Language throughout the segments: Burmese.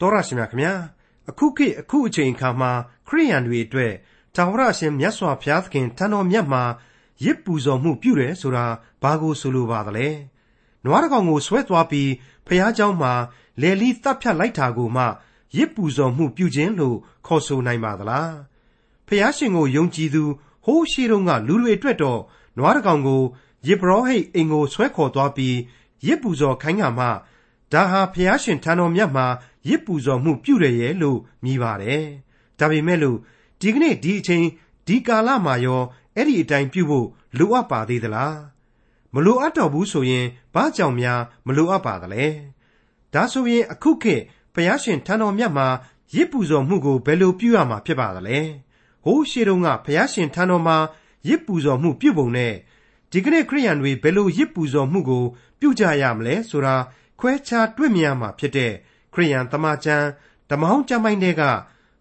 တော်ရရှိမြခင်ဗျာအခုခေတ်အခုအချိန်အခါမှာခရိယန်တွေအတွက်သာဝရရှင်မြတ်စွာဘုရားသခင်ထံတော်မြတ်မှာရစ်ပူဇော်မှုပြုတယ်ဆိုတာဘာကိုဆိုလိုပါသလဲနွားတကောင်ကိုဆွဲသွားပြီးဖះเจ้าမှာလေလီတပ်ဖြတ်လိုက်တာကိုမှရစ်ပူဇော်မှုပြုခြင်းလို့ခေါ်ဆိုနိုင်ပါသလားဖះရှင်ကိုယုံကြည်သူဟိုးရှိတုန်းကလူတွေအတွက်တော့နွားတကောင်ကိုယစ်ဘရောဟိတ်အိမ်ကိုဆွဲခေါ်သွားပြီးရစ်ပူဇော်ခိုင်းကမှဒါဟာဖះရှင်ထံတော်မြတ်မှာ ရစ်ပူဇော်မှုပြုရရဲ့လို့မြည်ပါတယ်ဒါပေမဲ့လို့ဒီကနေ့ဒီအချိန်ဒီကာလမှာရောအဲ့ဒီအတိုင်းပြုဖို့လိုအပ်ပါသေးသလားမလိုအပ်တော့ဘူးဆိုရင်ဘာကြောင့်များမလိုအပ်ပါသလဲဒါဆိုရင်အခုခေတ်ဘုရားရှင်ထံတော်မြတ်မှာရစ်ပူဇော်မှုကိုဘယ်လိုပြုရမှာဖြစ်ပါသလဲဟိုးရှေးတုန်းကဘုရားရှင်ထံတော်မှာရစ်ပူဇော်မှုပြုပုံနဲ့ဒီကနေ့ခရိယန်တွေဘယ်လိုရစ်ပူဇော်မှုကို ပြုကြရမလဲဆိုတာခွဲခြားတွေ့မြင်ရမှာဖြစ်တဲ့ ခရိယန်တမန်ကျမ်းဓမ္မဟောင်းကျမ်းပိုင်းတွေက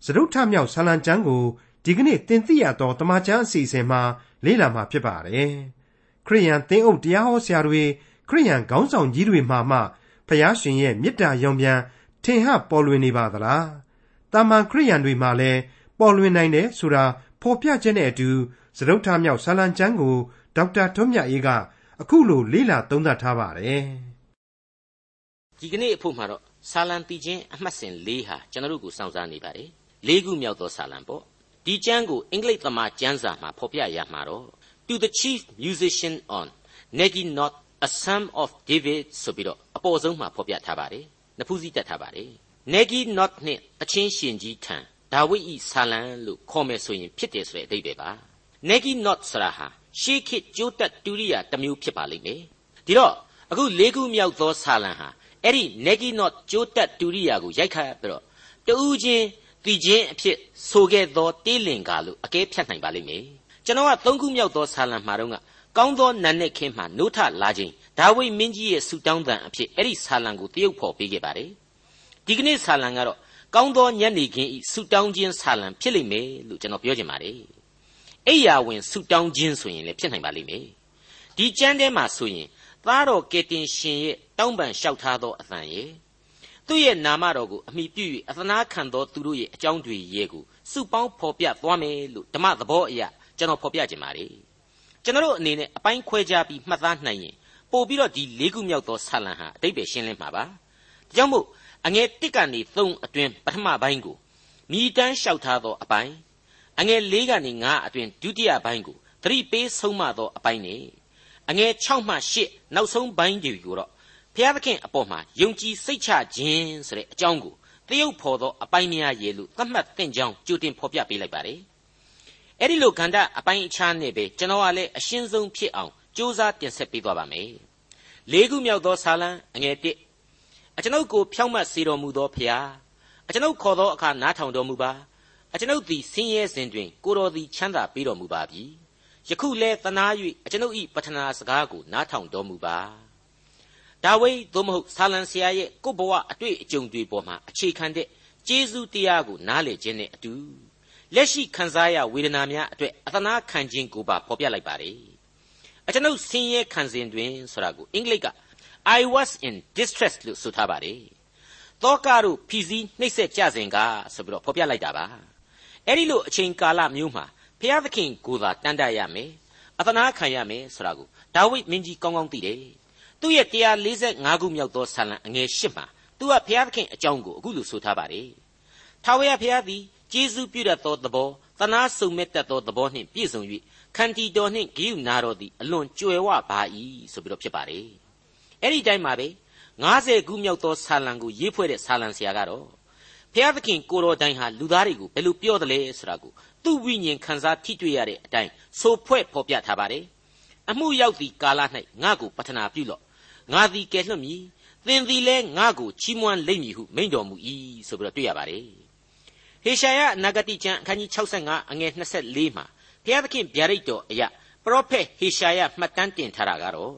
စရုပ်ထမြောက်ဆာလံကျမ်းကိုဒီကနေ့သင်သိရသောတမန်ကျမ်းအစီအစဉ်မှာလေ့လာမှာဖြစ်ပါတယ်ခရိယန်သင်းအုပ်တရားဟောဆရာတွေခရိယန်ခေါင်းဆောင်ကြီးတွေမှာမှဖျားရှင်ရဲ့မေတ္တာရောင်ပြန်ထင်ဟပေါ်လွင်နေပါသလားတာမန်ခရိယန်တွေမှာလည်းပေါ်လွင်နိုင်တယ်ဆိုတာဖော်ပြခြင်းနဲ့အတူစရုပ်ထမြောက်ဆာလံကျမ်းကိုဒေါက်တာထွန်းမြတ်အေးကအခုလိုလေ့လာသုံးသပ်ထားပါတယ်ဒီကနေ့အဖို့မှာတော့ ဆာလံတီချင်းအမှတ်စဉ်၄ဟာကျွန်တော်တို့ကိုစောင့်စားနေပါတယ်၄ခုမြောက်သောဆာလံပေါ့ဒီကျမ်းကိုအင်္ဂလိပ်သမားကျမ်းစာမှာဖော်ပြရမှာတော့ to the chief musician on Negi not a psalm of David ဆိုပြီးတော့အပေါ်ဆုံးမှာဖော်ပြထားပါတယ်နဖူးစည်းတက်ထားပါတယ် Negi not နဲ့တချင်းရှင်ကြီးထံဒါဝိဒ်ဤဆာလံလို့ခေါ်မယ်ဆိုရင်ဖြစ်တယ်ဆိုတဲ့အဓိပ္ပာယ်ပါ Negi not ဆိုတာဟာရှေးခေတ်ကျိုးတက်တူရိယာတစ်မျိုးဖြစ်ပါလိမ့်မယ်ဒီတော့အခု၄ခုမြောက်သောဆာလံဟာ အဲ့ဒီ Negi not ကျိုးတက်တူရိယာကိုရိုက်ခတ်ပြီးတော့တူးချင်းတည်ခြင်းအဖြစ်ဆိုခဲ့သောတေးလင်ကာလို့အကဲဖြတ်နိုင်ပါလိမ့်မယ်ကျွန်တော်ကသုံးခုမြောက်သောဆာလံမှာတော့ကကောင်းသောနတ်နဲ့ခင်းမှနိုးထလာခြင်းဒါဝိမင်းကြီးရဲ့ဆူတောင်းတန်အဖြစ်အဲ့ဒီဆာလံကိုတရုပ်ဖော်ပေးခဲ့ပါတယ်ဒီကနေ့ဆာလံကတော့ကောင်းသောညနေခင်းဤဆူတောင်းခြင်းဆာလံဖြစ်လိမ့်မယ်လို့ကျွန်တော်ပြောချင်ပါတယ်အိယာဝင်ဆူတောင်းခြင်းဆိုရင်လည်းဖြစ်နိုင်ပါလိမ့်မယ်ဒီကျမ်းထဲမှာဆိုရင် သားတော်ကေတင်ရှင်ရဲ့တောင်းပန်လျှောက်ထားသောအသံရဲ့သူ့ရဲ့နာမတော်ကိုအမိပြု၍အသနာခံသောသူတို့ရဲ့အကြောင်းတွေရဲ့ကိုစုပေါင်းဖော်ပြသွားမယ်လို့ဓမ္မသဘောအရာကျွန်တော်ဖော်ပြခြင်းပါတယ်ကျွန်တော်အနေနဲ့အပိုင်းခွဲခြားပြီးမှတ်သားနိုင်ရင်ပို့ပြီးတော့ဒီလေးခုမြောက်သောဆာလံဟာအတိတ်ပဲရှင်းလင်းမှာပါဒါကြောင့်မို့အငယ်1ကနေ3အတွင်းပထမပိုင်းကိုမြည်တမ်းလျှောက်ထားသောအပိုင်းအငယ်4ကနေ9အတွင်းဒုတိယပိုင်းကိုသတိပေးဆုံးမသောအပိုင်းနဲ့ အငယ်6မှ8နောက်ဆုံးပိုင်းတွေကိုတော့ဖျားသခင်အပေါ်မှာယုံကြည်စိတ်ချခြင်းဆိုတဲ့အကြောင်းကိုတရုပ်ဖော်သောအပိုင်းများရေလို့သတ်မှတ်သင့်ကြောင်းကြိုတင်ဖော်ပြပေးလိုက်ပါတယ်။အဲ့ဒီလိုကန္တအပိုင်းအခြားနဲ့ပဲကျွန်တော်ကလည်းအရှင်းဆုံးဖြစ်အောင်စူးစမ်းတင်ဆက်ပေးသွားပါမယ်။လေးခုမြောက်သောဆာလံအငယ်1အကျွန်ုပ်ကိုဖြောင့်မတ်စေတော်မူသောဖျားအကျွန်ုပ်ခေါ်သောအခါနားထောင်တော်မူပါအကျွန်ုပ်သည်ဆင်းရဲစဉ်တွင်ကိုတော်သည်ချမ်းသာပေးတော်မူပါပြီ။ ယခုလဲသနာ၍အကျွန်ုပ်၏ပထနာစကားကိုနားထောင်တော်မူပါ။ဒါဝိဒ်သို့မဟုတ်ဆာလံဆရာရဲ့ကိုဘဝအတွေ့အကြုံတွေပေါ်မှာအခြေခံတဲ့ကျေးဇူးတရားကိုနားလည်ခြင်းနဲ့အတူလက်ရှိခံစားရဝေဒနာများအတွက်အသနာခံခြင်းကိုပါဖော်ပြလိုက်ပါတယ်အကျွန်ုပ်ဆင်းရဲခံစဉ်တွင်ဆိုတာကိုအင်္ဂလိပ်က I was in distress လို့ဆိုထားပါတယ်တောကတို့ဖြီးစည်းနှိပ်စက်ကြစဉ်ကဆိုပြီးတော့ဖော်ပြလိုက်တာပါအဲ့ဒီလိုအချိန်ကာလမျိုးမှာ ဘုရားသခင်ကိုသာတန်တရရမယ်အသနာခံရမယ်ဆိုတာကိုဒါဝိဒ်မင်းကြီးကောင်းကောင်းသိတယ်သူ့ရဲ့145ခုမြောက်သောဆာလံအငယ်၈မှာသူကဘုရားသခင်အကြောင်းကိုအခုလိုဆိုထားပါတယ်။ထာဝရဘုရားသည်ကျေးဇူးပြုတတ်သောသဘောသနာစုံမဲ့တတ်သောသဘောနှင့်ပြည့်စုံ၍ခန္တီတော်နှင့်ဂိယူနာတော်သည်အလွန်ကြွယ်ဝပါ၏ဆိုပြီးတော့ဖြစ်ပါတယ်။အဲ့ဒီတိုင်းမှာပဲ90ခုမြောက်သောဆာလံကိုရေးဖွဲ့တဲ့ဆာလံဆရာကတော့ ဘုရားသခင်ကိုတော်တိုင်ဟာလူသားတွေကိုဘယ်လိုပြောတယ်လဲဆိုတာကိုသူ့ဝိညာဉ်ခံစားထိတွေ့ရတဲ့အတိုင်းဆိုဖွဲ့ဖော်ပြထားပါတယ်။အမှုရောက်သည့်ကာလ၌ငါ့ကိုပတနာပြုလော့ငါသည်ကယ်လွှတ်မည်သင်သည်လည်းငါကိုချီးမွမ်းလိမ့်မည်ဟုမိန့်တော်မူ၏ဆိုပြီးတော့တွေ့ရပါတယ်ဟေရှာယနဂတိကျမ်းအခန်းကြီး65အငယ်24မှာဘုရားသခင်ဗျာဒိတ်တော်အရာပရောဖက်ဟေရှာယမှတ်တမ်းတင်ထားတာကတော့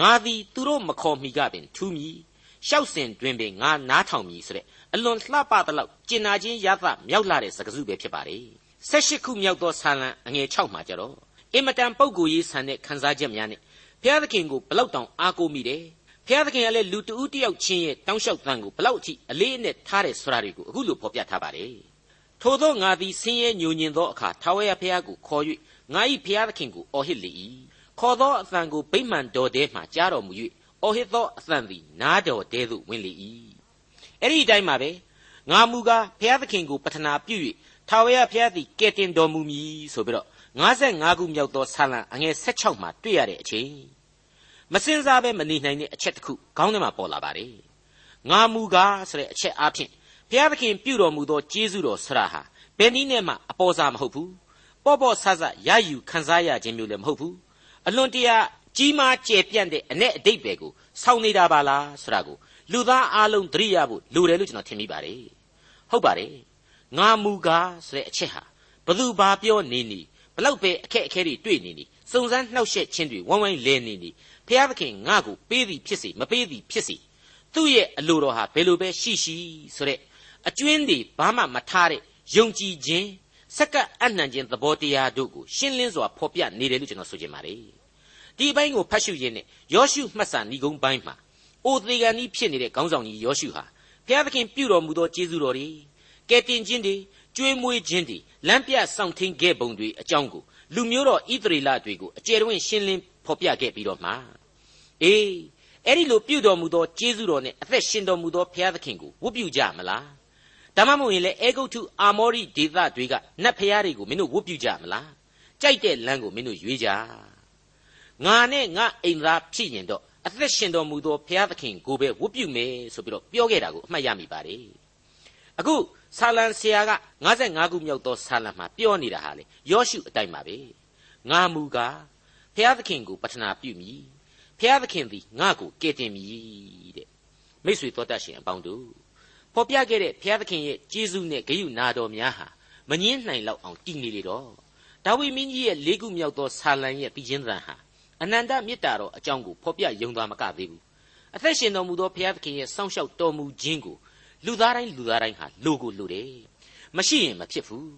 ငါသည်သူတို့မခေါ်မီကပင်ထူးမည်ရှောက်စဉ်တွင်ပင်ငါနားထောင်မည်ဆိုတဲ့ အလွန်လှပသလောက်ကျင်နာခြင်းရသမြောက်လာတဲ့စကားစုပဲဖြစ်ပါတယ်၁၈ခုမြောက်သောဆာလံအငယ်6မှာကြတော့အင်မတန်ပုဂ္ဂိုလ်ရေးဆန်တဲ့ခန်းစားချက်များနဲ့ဘုရားသခင်ကိုဘလောက်တောင်အားကိုးမိတယ်ဖဖျားသခင်ကလည်းလူတဦးတယောက်ချင်းရဲ့တောင်းလျှောက်တန်ကိုဘလောက်အထိအလေးအနက်ထားတယ်ဆိုတာတွေကိုအခုလိုဖော်ပြထားပါတယ်ထို့သောငါသည်ဆင်းရဲညိုညင်သောအခါထာဝရဘုရားကိုခေါ်၍ငါ၏ဘုရားသခင်ကိုအော်ဟစ်လေ၏ခေါ်သောအသံကိုဗိမှန်တော်တဲမှကြားတော်မူ၍အော်ဟစ်သောအသံသည်နားတော်တဲသို့ဝင်လေ၏ အဲ့ဒီအတိုင်းပါပဲငါမူကားဘုရားသခင်ကိုပထနာပြု၍ထာဝရဘုရားသည်ကယ်တင်တော်မူမည်ဆိုပြီးတော့55ခုမြောက်သောဆာလံအငယ်16မှာတွေ့ရတဲ့အချိန်မစင်စားပဲမနေနိုင်တဲ့အချက်တစ်ခုခေါင်းထဲမှာပေါ်လာပါတယ်ငါမူကားဆိုတဲ့အချက်အပြင်ဘုရားသခင်ပြုတော်မူသောကျေးဇူးတော်ဆရာဟာဘယ်နည်းနဲ့မှအပေါ်စားမဟုတ်ဘူးပေါ့ပေါ့ဆဆရယူခံစားရခြင်းမျိုးလည်းမဟုတ်ဘူးအလွန်တရာကြီးမားကျယ်ပြန့်တဲ့အ내အတိတ်ပဲကိုစောင့်နေတာပါလားဆိုတာကို လူသားအလုံးသတိရဖို့လိုတယ်လို့ကျွန်တော်ထင်မိပါတယ်ဟုတ်ပါတယ်ငါမူကားဆိုတဲ့အချက်ဟာဘသူဘာပြောနေနေဘလောက်ပဲအခက်အခဲတွေတွေ့နေနေစုံစမ်းနှောက်ယှက်ခြင်းတွေဝိုင်းဝိုင်းလဲနေနေဖျားသခင်ငါ့ကိုပေးသည်ဖြစ်စေမပေးသည်ဖြစ်စေသူ့ရဲ့အလိုတော်ဟာဘယ်လိုပဲရှိရှိဆိုတဲ့အကျွင်းတွေဘာမှမထားတဲ့ယုံကြည်ခြင်းစက္ကအနှံခြင်းသဘောတရားတို့ကိုရှင်းလင်းစွာဖော်ပြနေတယ်လို့ကျွန်တော်ဆိုချင်ပါတယ်ဒီအပိုင်းကိုဖတ်ရှုရင်းနဲ့ယောရှုမှတ်စာဏီကုန်းပိုင်းမှာ အိုသေကန်ကြီးဖြစ်နေတဲ့ခေါင်းဆောင်ကြီးယောရှုဟာဘုရားသခင်ပြုတော်မူသောကျေးဇူးတော်တွေကယ်တင်ခြင်းတွေကျွေးမွေးခြင်းတွေလမ်းပြဆောင်ထင်းခဲ့ပုံတွေအကြောင်းကိုလူမျိုးတော်ဣသရေလတွေကိုအကျယ်တွင်ရှင်းလင်းဖော်ပြခဲ့ပြီးတော့မှအေးအဲ့ဒီလိုပြုတော်မူသောကျေးဇူးတော်နဲ့အသက်ရှင်တော်မူသောဘုရားသခင်ကိုဝတ်ပြုကြမလားဒါမှမဟုတ်ရင်လေအေဂုတ်ထုအာမောရိဒေသတွေကနတ်ဖျားတွေကိုမင်းတို့ဝတ်ပြုကြမလားကြိုက်တဲ့လမ်းကိုမင်းတို့ရွေးကြငါနဲ့ငါအိမ်သားဖြစ်ရင်တော့ အသက်ရှင်တော်မူသောဘုရားသခင်ကိုပဲဝတ်ပြုမယ်ဆိုပြီးတော့ပြောခဲ့တာကိုအမှတ်ရမိပါတယ်အခုဆာလံဆရာက55ခုမြောက်သောဆာလံမှာပြောနေတာဟာလေယောရှုအတိုင်းပါပဲငါမူကားဘုရားသခင်ကိုပတနာပြုမိဘုရားသခင်သည်ငါ့ကိုကယ်တင်မိတဲ့မိတ်ဆွေတော်တတ်ရှင်အပေါင်းတို့ဖော်ပြခဲ့တဲ့ဘုရားသခင်ရဲ့ကျေးဇူးနဲ့ဂရုနာတော်များဟာမငင်းနိုင်လောက်အောင်တည်နေလေတော့ဒါဝိမင်းကြီးရဲ့လေးခုမြောက်သောဆာလံရဲ့ပြီးချင်းသံဟာ အနန္တမေတ္တာတော်အကြောင်းကိုဖော်ပြယုံသွားမကသေးဘူးအသက်ရှင်တော်မူသောဘုရားသခင်ရဲ့စောင့်ရှောက်တော်မူခြင်းကိုလူသားတိုင်းလူသားတိုင်းဟာလိုကိုလိုတယ်မရှိရင်မဖြစ်ဘူး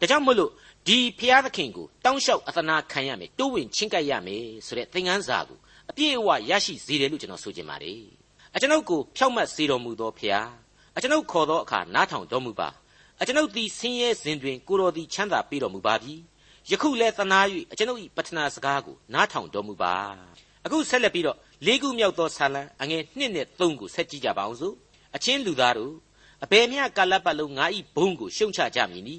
ဒါကြောင့်မို့လို့ဒီဘုရားသခင်ကိုတောင်းလျှောက်အသနာခံရမယ်တိုးဝင်ချင်းကပ်ရမယ်ဆိုတဲ့သင်ခန်းစာကိုအပြည့်အဝရရှိစေတယ်လို့ကျွန်တော်ဆိုချင်ပါတယ်အကျွန်ုပ်ကိုဖြောက်မှတ်စေတော်မူသောဘုရားအကျွန်ုပ်ခေါ်သောအခါနားထောင်တော်မူပါအကျွန်ုပ်သည်ဆင်းရဲစဉ်တွင်ကိုတော်သည်ချမ်းသာပေးတော်မူပါပြီ ယခုလည်းသနာ၍အကျွန်ုပ်၏ပတ္ထနာစကားကိုနားထောင်တော်မူပါအခုဆက်လက်ပြီးတော့လေးခုမြောက်သောဆာလံအငယ်1နဲ့3ကိုဆက်ကြည့်ကြပါအောင်စို့အချင်းလူသားတို့အဘယ်မျှကာလပတ်လုံးငါဤဘုံကိုရှုံချကြမည်နီ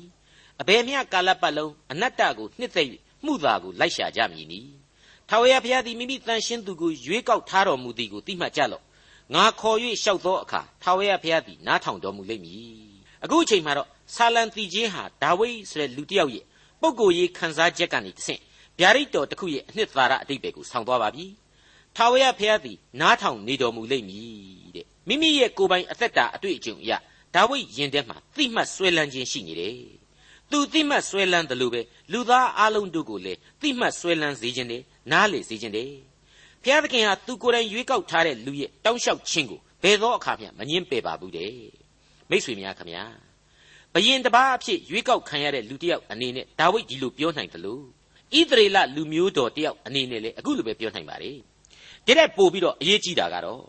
အဘယ်မျှကာလပတ်လုံးအနတ္တကိုနှစ်သက်၍မှုသာကိုလိုက်ရှာကြမည်နီထာဝရဘုရားသည်မိမိတန်ရှင်းသူကိုရွေးကောက်ထားတော်မူသည်ကိုသိမှတ်ကြလော့ငါခေါ်၍လျှောက်သောအခါထာဝရဘုရားသည်နားထောင်တော်မူလိမ့်မည်အခုအချိန်မှာတော့ဆာလံတီချင်းဟာဒါဝိဒ်ဆိုတဲ့လူတစ်ယောက်ရဲ့ ပုဂ္ဂိုလ်ရေးခံစားချက်ကနေတဆင့်ဗျာဒိတ်တော်တစ်ခုရဲ့အနှစ်သာရအတိတ်ပဲကိုဆောင်းသွားပါပြီထာဝရဘုရားသည်နားထောင်နေတော်မူလိမ့်မည်တဲ့မိမိရဲ့ကိုယ်ပိုင်အသက်တာအတွေ့အကြုံအရဒါဝိဒ်ယင်ထဲမှာသိမှတ်ဆွဲလန်းခြင်းရှိနေတယ်သူသိမှတ်ဆွဲလန်းတယ်လို့ပဲလူသားအလုံးတို့ကိုလည်းသိမှတ်ဆွဲလန်းစေခြင်းနဲ့နားလေစေခြင်းတဲ့ဘုရားသခင်ဟာသူကိုယ်တိုင်ရွေးကောက်ထားတဲ့လူရဲ့တောင်းလျှောက်ခြင်းကိုဘယ်သောအခါမှမငင်းပယ်ပါဘူးတဲ့မိတ်ဆွေများခင်ဗျာ ဘယင်တပားအဖြစ်ရွေးကောက်ခံရတဲ့လူတစ်ယောက်အနေနဲ့ဒါဝိဒ်ဒီလိုပြောနိုင်တယ်လို့ဣသရေလလူမျိုးတော်တစ်ယောက်အနေနဲ့လည်းအခုလိုပဲပြောနိုင်ပါတယ်တတဲ့ပို့ပြီးတော့အရေးကြီးတာကတော့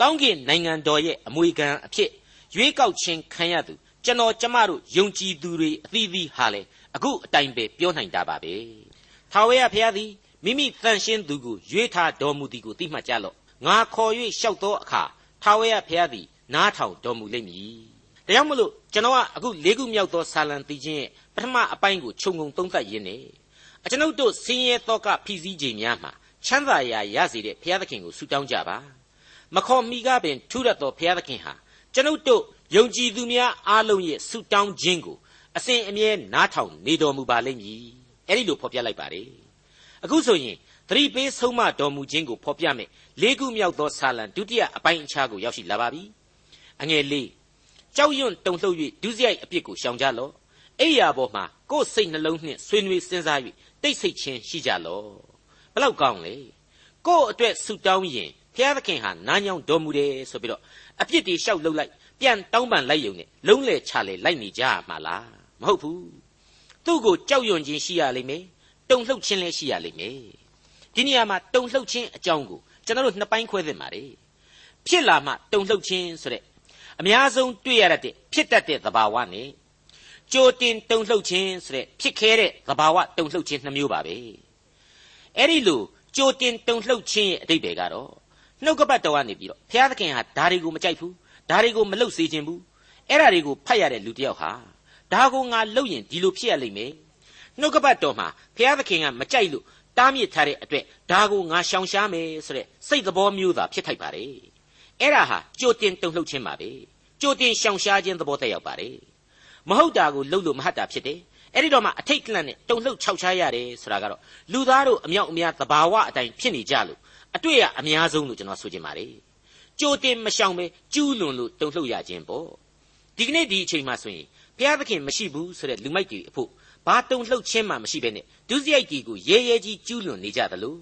ကောင်းကင်နိုင်ငံတော်ရဲ့အမွေခံအဖြစ်ရွေးကောက်ခြင်းခံရသူကျွန်တော်ကျမတို့ယုံကြည်သူတွေအသီးသီးဟာလေအခုအတိုင်ပဲပြောနိုင်တာပါပဲထာဝရဘုရားသည်မိမိတန်ရှင်းသူကိုရွေးထားတော်မူသည်ကိုသိမှတ်ကြလော့ငါခေါ်၍လျှောက်သောအခါထာဝရဘုရားသည်နားထောင်တော်မူလိမ့်မည် ဒါကြောင့်မလို့ကျွန်တော်ကအခုလေးခုမြောက်သောဆာလံတီချင်းရဲ့ပထမအပိုင်းကိုခြုံငုံသုံးသပ်ရင်းနဲ့အကျွန်ုပ်တို့ဆင်းရဲတော့ကဖိစည်းခြင်းများမှာချမ်းသာရာရစေတဲ့ဘုရားသခင်ကိုဆုတောင်းကြပါမခေါ်မိကပင်ထူရတော်ဘုရားသခင်ဟာကျွန်ုပ်တို့ယုံကြည်သူများအားလုံးရဲ့ဆုတောင်းခြင်းကိုအစဉ်အမြဲနားထောင်နေတော်မူပါလိမ့်မည်အဲ့ဒီလိုဖော်ပြလိုက်ပါတယ်အခုဆိုရင်သတိပေးဆုံးမတော်မူခြင်းကိုဖော်ပြမယ်လေးခုမြောက်သောဆာလံဒုတိယအပိုင်းအခြားကိုရောက်ရှိလာပါပြီအငယ်လေး ကြောက်ရွံ့တုန်လှုပ်၍ဒုစရိုက်အပြစ်ကိုရှောင်ကြလော့အိယာပေါ်မှာကိုယ်စိတ်နှလုံးနှင့်ဆွေးနွေးစဉ်းစား၍တိတ်ဆိတ်ခြင်းရှိကြလော့ဘလောက်ကောင်းလဲကိုယ့်အတွက်ဆုတောင်းရင်ဘုရားသခင်ဟာနားညောင်းတော်မူတယ်ဆိုပြီးတော့အပြစ်တွေရှောက်လှုပ်လိုက်ပြန်တောင်းပန်လိုက်ယုံနဲ့လုံးလေချလေလိုက်နေကြမှာလားမဟုတ်ဘူးသူ့ကိုကြောက်ရွံ့ခြင်းရှိရလိမ့်မယ်တုန်လှုပ်ခြင်းလည်းရှိရလိမ့်မယ်ဒီနေရာမှာတုန်လှုပ်ခြင်းအကြောင်းကိုကျွန်တော်တို့နှစ်ပိုင်းခွဲသင့်ပါတယ်ဖြစ်လာမှတုန်လှုပ်ခြင်းဆိုတဲ့ အများဆုံးတွေ့ရတဲ့ဖြစ်တတ်တဲ့သဘာဝနဲ့ကြိုတင်တုန်လှုပ်ခြင်းဆိုတဲ့ဖြစ်ခဲတဲ့သဘာဝတုန်လှုပ်ခြင်းနှမျိုးပါပဲအဲ့ဒီလိုကြိုတင်တုန်လှုပ်ခြင်းရဲ့အတိတ်ပဲကတော့နှုတ်ကပတ်တော်ကနေပြီးတော့ဘုရားသခင်ဟာဒါတွေကိုမကြိုက်ဘူးဒါတွေကိုမလှုပ်စေခြင်းဘူးအဲ့ဒါတွေကိုဖတ်ရတဲ့လူတစ်ယောက်ဟာဒါကိုငါလှုပ်ရင်ဒီလိုဖြစ်ရလိမ့်မယ်နှုတ်ကပတ်တော်မှာဘုရားသခင်ကမကြိုက်လို့တားမြစ်ထားတဲ့အတွက်ဒါကိုငါရှောင်ရှားမယ်ဆိုတဲ့စိတ်သဘောမျိုးသာဖြစ်ထိုက်ပါတယ် အဲ့ဒါဟာကြိုတင်တုန်လှုပ်ခြင်းပါပဲကြိုတင်ရှောင်ရှားခြင်းသဘောတက်ရောက်ပါတယ်မဟုတ်တာကိုလှုပ်လို့မဟတ်တာဖြစ်တယ်အဲ့ဒီတော့မှအထိတ်ကလန့်နဲ့တုန်လှုပ်ခြောက်ခြားရတယ်ဆိုတာကတော့လူသားတို့အမြောက်အများသဘာဝအတိုင်းဖြစ်နေကြလို့အတွေ့အအများဆုံးလို့ကျွန်တော်ဆိုချင်ပါတယ်ကြိုတင်မရှောင်ပဲကျူးလွန်လို့တုန်လှုပ်ရခြင်းပေါ့ဒီကနေ့ဒီအချိန်မှဆိုရင်ဘုရားသခင်မရှိဘူးဆိုတဲ့လူမိုက်တွေအဖို့ဘာတုန်လှုပ်ခြင်းမှမရှိဘဲနဲ့ဒုစရိုက်ကြီးကိုရဲရဲကြီးကျူးလွန်နေကြသလို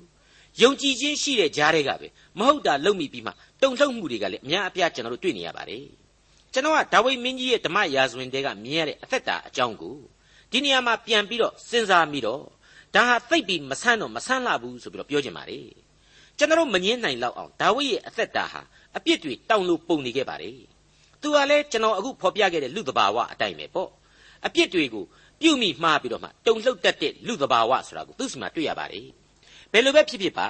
ယုံကြည်ခြင်းရှိတဲ့ကြားတွေကပဲမဟုတ်တာလုပ်မိပြီးမှတုန်လှုပ်မှုတွေကလည်းအများအပြားကျွန်တော်တို့တွေ့နေရပါတယ်ကျွန်တော်ကဒါဝိမင်းကြီးရဲ့ဓမ္မရာဇဝင်တဲကမြင်ရတဲ့အသက်တာအကြောင်းကိုဒီနေရာမှာပြန်ပြီးတော့စဉ်းစားမိတော့ဒါဟာသိပ်ပြီးမဆန်းတော့မဆန်းလာဘူးဆိုပြီးတော့ပြောချင်ပါတယ်ကျွန်တော်မငင်းနိုင်လောက်အောင်ဒါဝိရဲ့အသက်တာဟာအပြစ်တွေတောင်လို့ပုံနေခဲ့ပါတယ်သူကလည်းကျွန်တော်အခုဖော်ပြခဲ့တဲ့လူတဘာဝအတိုင်းပဲပေါ့အပြစ်တွေကိုပြုမိမှားပြီးတော့မှတုံလှုပ်တတ်တဲ့လူတဘာဝဆိုတာကိုသူ့စီမှာတွေ့ရပါတယ် ဘယ်လိုပဲဖြစ်ဖြစ်ပါ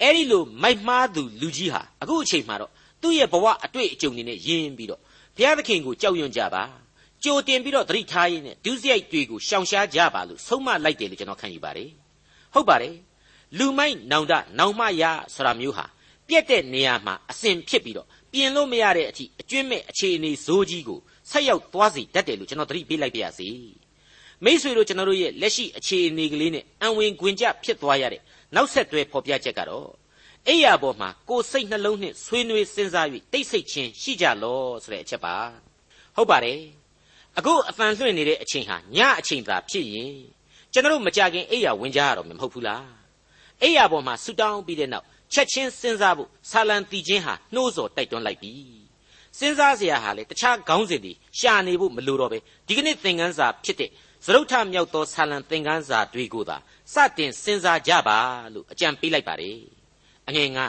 အဲ့ဒီလိုမိုက်မှားသူလူကြီးဟာအခုအချိန်မှာတော့သူ့ရဲ့ဘဝအတွေ့အကြုံတွေနဲ့ယဉ်ပြီးတော့ဘုရားသခင်ကိုကြောက်ရွံ့ကြပါကြိုတင်ပြီးတော့သတိထားရင်းနဲ့ဒုစရိုက်တွေကိုရှောင်ရှားကြပါလို့ဆုံးမလိုက်တယ်လို့ကျွန်တော်ခံယူပါတယ်ဟုတ်ပါတယ်လူမိုက်နောင်တနောင်မရဆိုတာမျိုးဟာပြက်တဲ့နေရာမှာအစဉ်ဖြစ်ပြီးတော့ပြင်လို့မရတဲ့အထိအကျွင့်မဲ့အခြေအနေဇိုးကြီးကိုဆက်ရောက်သွားစေတတ်တယ်လို့ကျွန်တော်သတိပေးလိုက်ပါရစေ မိษွေတို့ကျွန်တော်တို့ရဲ့လက်ရှိအခြေအနေကလေးနဲ့အံဝင်ခွင်ကြဖြစ်သွားရတဲ့နောက်ဆက်တွဲဖော်ပြချက်ကတော့အိယာပေါ်မှာကိုယ်စိတ်နှလုံးနဲ့ဆွေးနွေးစဉ်းစား၍တိတ်ဆိတ်ခြင်းရှိကြလောဆိုတဲ့အချက်ပါဟုတ်ပါတယ်အခုအဖန်လွှင့်နေတဲ့အချိန်ဟာညအချိန်သာဖြစ်ရင်ကျွန်တော်တို့မကြခင်အိယာဝင်ကြရတော့မဟုတ်ဘူးလားအိယာပေါ်မှာဆူတောင်းပြီးတဲ့နောက်ချက်ချင်းစဉ်းစားဖို့ဆာလံတီချင်းဟာနှိုးဆော်တိုက်တွန်းလိုက်ပြီစဉ်းစားစရာဟာလေတခြားခေါင်းစဉ်တွေရှာနေဖို့မလိုတော့ပဲဒီကနေ့သင်ခန်းစာဖြစ်တဲ့ သရုတ်ထမြောက်သောဆာလံသင်ခန်းစာတွေကိုသာစတင်စဉ်းစားကြပါလို့အကြံပေးလိုက်ပါတယ်အငယ်ငါ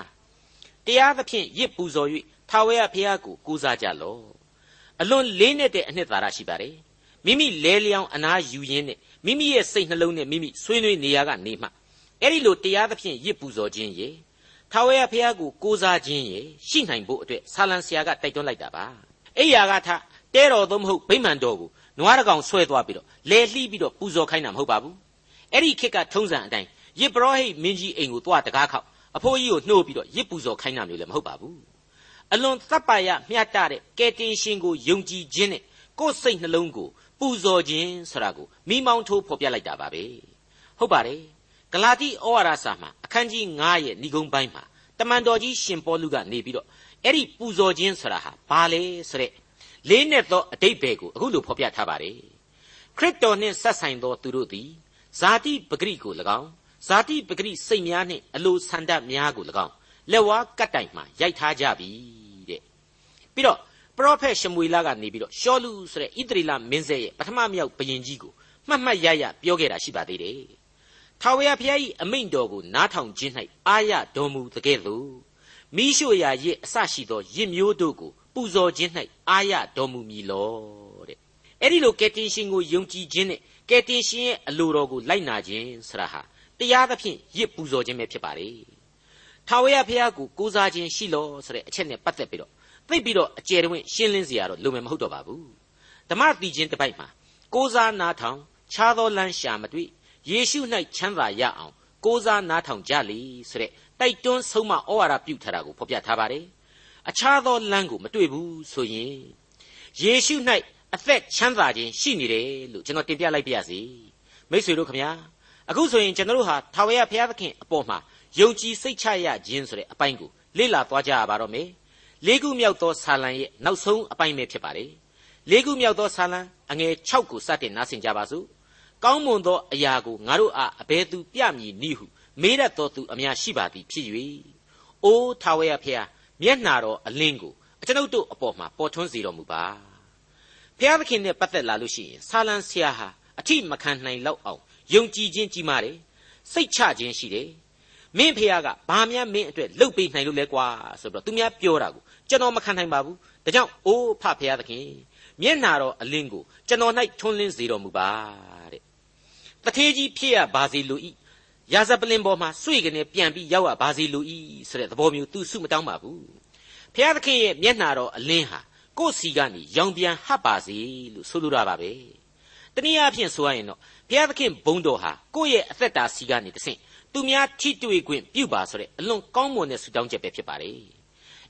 တရားသဖြင့်ရစ်ပူဇော်၍ထာဝရဘုရားကိုကူးစားကြလော့အလွန်လေးနဲ့တဲ့အနှစ်သာရရှိပါတယ်မိမိလဲလျောင်းအနာယူရင်းနဲ့မိမိရဲ့စိတ်နှလုံးနဲ့မိမိဆွေးနွေးနေရကနေမှအဲ့ဒီလိုတရားသဖြင့်ရစ်ပူဇော်ခြင်းရေထာဝရဘုရားကိုကိုးစားခြင်းရေရှိနိုင်ဖို့အတွက်ဆာလံဆရာကတိုက်တွန်းလိုက်တာပါအိယာကထတဲတော်သို့မဟုတ်ဗိမာန်တော်ကို နွားတကောင်ဆွဲသွားပြီးတော့လဲလှီးပြီးတော့ပူဇော်ခိုင်းတာမဟုတ်ပါဘူးအဲ့ဒီခေတ်ကထုံးစံအတိုင်းယစ်ပရောဟိတ်မင်းကြီးအိမ်ကိုသွားတကားခောက်အဖိုးကြီးကိုနှိုးပြီးတော့ရစ်ပူဇော်ခိုင်းတာမျိုးလည်းမဟုတ်ပါဘူးအလွန်တပ်ပါရမျှတတဲ့ကယ်တင်ရှင်ကိုယုံကြည်ခြင်းနဲ့ကိုယ်စိတ်နှလုံးကိုပူဇော်ခြင်းဆိုတာကိုမိမောင်းထိုးဖော်ပြလိုက်တာပါပဲဟုတ်ပါတယ်ဂလာတိဩဝါဒစာမှာအခန်းကြီး9ရဲ့ဏိဂုံးပိုင်းမှာတမန်တော်ကြီးရှင်ပေါလုကနေပြီးတော့အဲ့ဒီပူဇော်ခြင်းဆိုတာဟာဘာလဲဆိုတဲ့ လေးနဲ့သောအတိတ်ဘယ်ကိုအခုလိုဖော်ပြထားပါတယ်ခရစ်တော်နှင့်ဆက်ဆိုင်သောသူတို့သည်ဇာတိပဂရိကို၎င်းဇာတိပဂရိစိတ်များနှင့်အလိုဆန္ဒများကို၎င်းလက်ဝါးကတ်တိုင်မှရိုက်ထားကြပြီတဲ့ပြီးတော့ပရောဖက်ရှမွေလကနေပြီးတော့ရှောလူဆိုတဲ့ဣသရေလမင်းဆက်ရဲ့ပထမမြောက်ဘုရင်ကြီးကိုမှတ်မှတ်ရရပြောခဲ့တာရှိပါသေးတယ်ထာဝရဘုရား၏အမိန့်တော်ကိုနားထောင်ခြင်း၌အာရတော်မူတကဲ့သို့မိရှုရာရစ်အစရှိသောရစ်မျိုးတို့ကို ပူဇော်ခြင်း၌အာရတော်မူမည်လောတဲ့အဲ့ဒီလိုကယ်တင်ရှင်ကိုယုံကြည်ခြင်းနဲ့ကယ်တင်ရှင်ရဲ့အလိုတော်ကိုလိုက်နာခြင်းဆရာဟာတရားသဖြင့်ရစ်ပူဇော်ခြင်းပဲဖြစ်ပါလေထာဝရဘုရားကိုကိုးစားခြင်းရှိလောဆိုတဲ့အချက်နဲ့ပတ်သက်ပြီးတော့သိပြီးတော့အကျယ်တဝင့်ရှင်းလင်းစရာတော့လိုမယ်မဟုတ်တော့ပါဘူးဓမ္မတိချင်းတစ်ပိုက်မှာကိုးစားနာထောင်ခြားသောလမ်းရှာမတွေ့ယေရှု၌ချမ်းသာရအောင်ကိုးစားနာထောင်ကြလေဆိုတဲ့တိုက်တွန်းဆုံးမဩဝါဒပြုထားတာကိုဖော်ပြထားပါတယ် အခြားသောလမ်းကိုမတွေ့ဘူးဆိုရင်ယေရှု၌အသက်ချမ်းသာခြင်းရှိနေတယ်လို့ကျွန်တော်တင်ပြလိုက်ပါရစေမိတ်ဆွေတို့ခမညာအခုဆိုရင်ကျွန်တော်တို့ဟာထာဝရဘုရားသခင်အပေါ်မှာယုံကြည်စိတ်ချရခြင်းဆိုတဲ့အပိုင်းကိုလေ့လာသွားကြရပါတော့မယ်လေးခုမြောက်သောဆာလံရဲ့နောက်ဆုံးအပိုင်းပဲဖြစ်ပါတယ်လေးခုမြောက်သောဆာလံအငယ်6ကိုစတင်နားဆင်ကြပါစို့ကောင်းမွန်သောအရာကိုငါတို့အားအဘယ်သူပြမည်နည်းဟုမေးတတ်သောသူအများရှိပါသည်ဖြစ်၍အိုးထာဝရဘုရား မျက်နာတော်အလင်းကိုအကျွန်ုပ်တို့အပေါ်မှာပေါ်ထွန်းစေတော်မူပါဘုရားသခင်နဲ့ပတ်သက်လာလို့ရှိရင်ဆာလံဆရာဟာအထိမခံနိုင်လောက်အောင်ယုံကြည်ခြင်းကြီးမားတယ်စိတ်ချခြင်းရှိတယ်မင်းဖះကဘာများမင်းအတွက်လှုပ်ပေးနိုင်လို့လဲကွာဆိုတော့သူများပြောတာကိုကျွန်တော်မခံနိုင်ပါဘူးဒါကြောင့်အိုးဖဖရာသခင်မျက်နာတော်အလင်းကိုကျွန်တော်၌ထွန်းလင်းစေတော်မူပါတဲ့တထေးကြီးဖြစ်ရပါစေလိုဤ ရာဇပလင်ပေါ်မှာစွေကနေပြန်ပြီးရောက်ရပါစေလိုဤဆိုတဲ့သဘောမျိုးသူစုမတောင်းပါဘူးဖရာသခင်ရဲ့မျက်နာတော်အလင်းဟာကိုယ်စီကနေရောင်ပြန်ဟပ်ပါစေလို့ဆိုလိုတာပါပဲတနည်းအားဖြင့်ဆိုရရင်တော့ဘုရားသခင်ဘုန်းတော်ဟာကိုယ့်ရဲ့အသက်တာစီကနေတဆင့်သူများထိတွေ့ခွင့်ပြုပါဆိုတဲ့အလွန်ကောင်းမွန်တဲ့ဆုတောင်းချက်ပဲဖြစ်ပါတယ်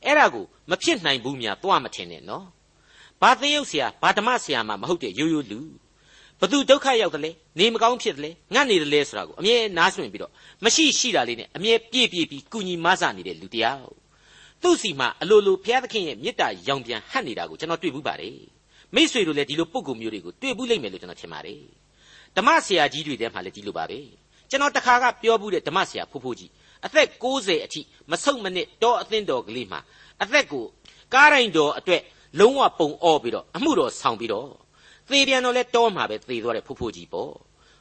အဲ့ဒါကိုမဖြစ်နိုင်ဘူးများသွားမထင်နဲ့နော်ဘာသင်းရုပ်ဆရာဘာဓမ္မဆရာမှမဟုတ်တဲ့ရိုးရိုးလူ ဘသူဒုက္ခရောက်တယ်လဲနေမကောင်းဖြစ်တယ်လဲငတ်နေတယ်လဲဆိုတာကိုအမြဲနားဆွင့်ပြီးတော့မရှိရှိတာလေးနဲ့အမြဲပြည့်ပြည့်ပြီးကုညီမဆနေတဲ့လူတယောက်သူ့စီမှာအလိုလိုဘုရားသခင်ရဲ့မေတ္တာရောင်ပြန်ဟပ်နေတာကိုကျွန်တော်တွေ့ဘူးပါတယ်မိษွေတို့လည်းဒီလိုပုံကူမျိုးတွေကိုတွေ့ဘူးလိမ့်မယ်လို့ကျွန်တော်ထင်ပါတယ်ဓမ္မဆရာကြီးတွေထဲမှာလည်းဒီလိုပါပဲကျွန်တော်တခါကပြောဘူးတဲ့ဓမ္မဆရာဖိုးဖိုးကြီးအသက်60အထိမဆုတ်မနစ်တောအသင်းတော်ကလေးမှာအသက်ကိုကားတိုင်းတော်အတွက်လုံးဝပုံအောပြီးတော့အမှုတော်ဆောင်ပြီးတော့ သေပြန်တော့လဲတောမှာပဲသေသွားတဲ့ဖိုးဖိုးကြီးပေါ့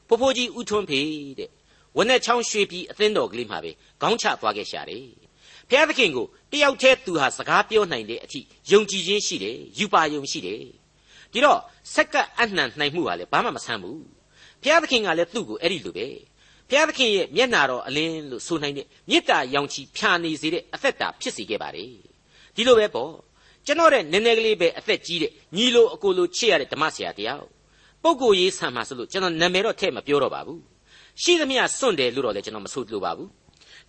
ဖိုးဖိုးကြီးဥထွန်းဖေတဲ့ဝနဲ့ချောင်းရွှေပြည်အသင်းတော်ကလေးမှာပဲခေါင်းချသွားခဲ့ရှာတယ်ဘုရားသခင်ကိုတယောက်တည်းသူဟာစကားပြောနိုင်တဲ့အထိယုံကြည်ခြင်းရှိတယ်ယူပါယုံရှိတယ်ဒီတော့စက္ကအနှံနိုင်မှုဟာလည်းဘာမှမဆန်းဘူးဘုရားသခင်ကလည်းသူ့ကိုအဲ့ဒီလိုပဲဘုရားသခင်ရဲ့မျက်နာတော်အလင်းလို့ဆိုနိုင်တဲ့မေတ္တာရောင်ချီဖြာနေစေတဲ့အသက်တာဖြစ်စေခဲ့ပါတယ်ဒီလိုပဲပေါ့ ကျွန်တော်တဲ့နည်းနည်းကလေးပဲအသက်ကြီးတဲ့ညီလိုအကိုလိုချစ်ရတဲ့ဓမ္မဆရာတယောက်ပုဂ္ဂိုလ်ရေးဆံမှာဆိုလို့ကျွန်တော်နာမည်တော့ထည့်မပြောတော့ပါဘူးရှိသမျှစွန့်တယ်လို့တော့လည်းကျွန်တော်မဆိုလိုပါဘူး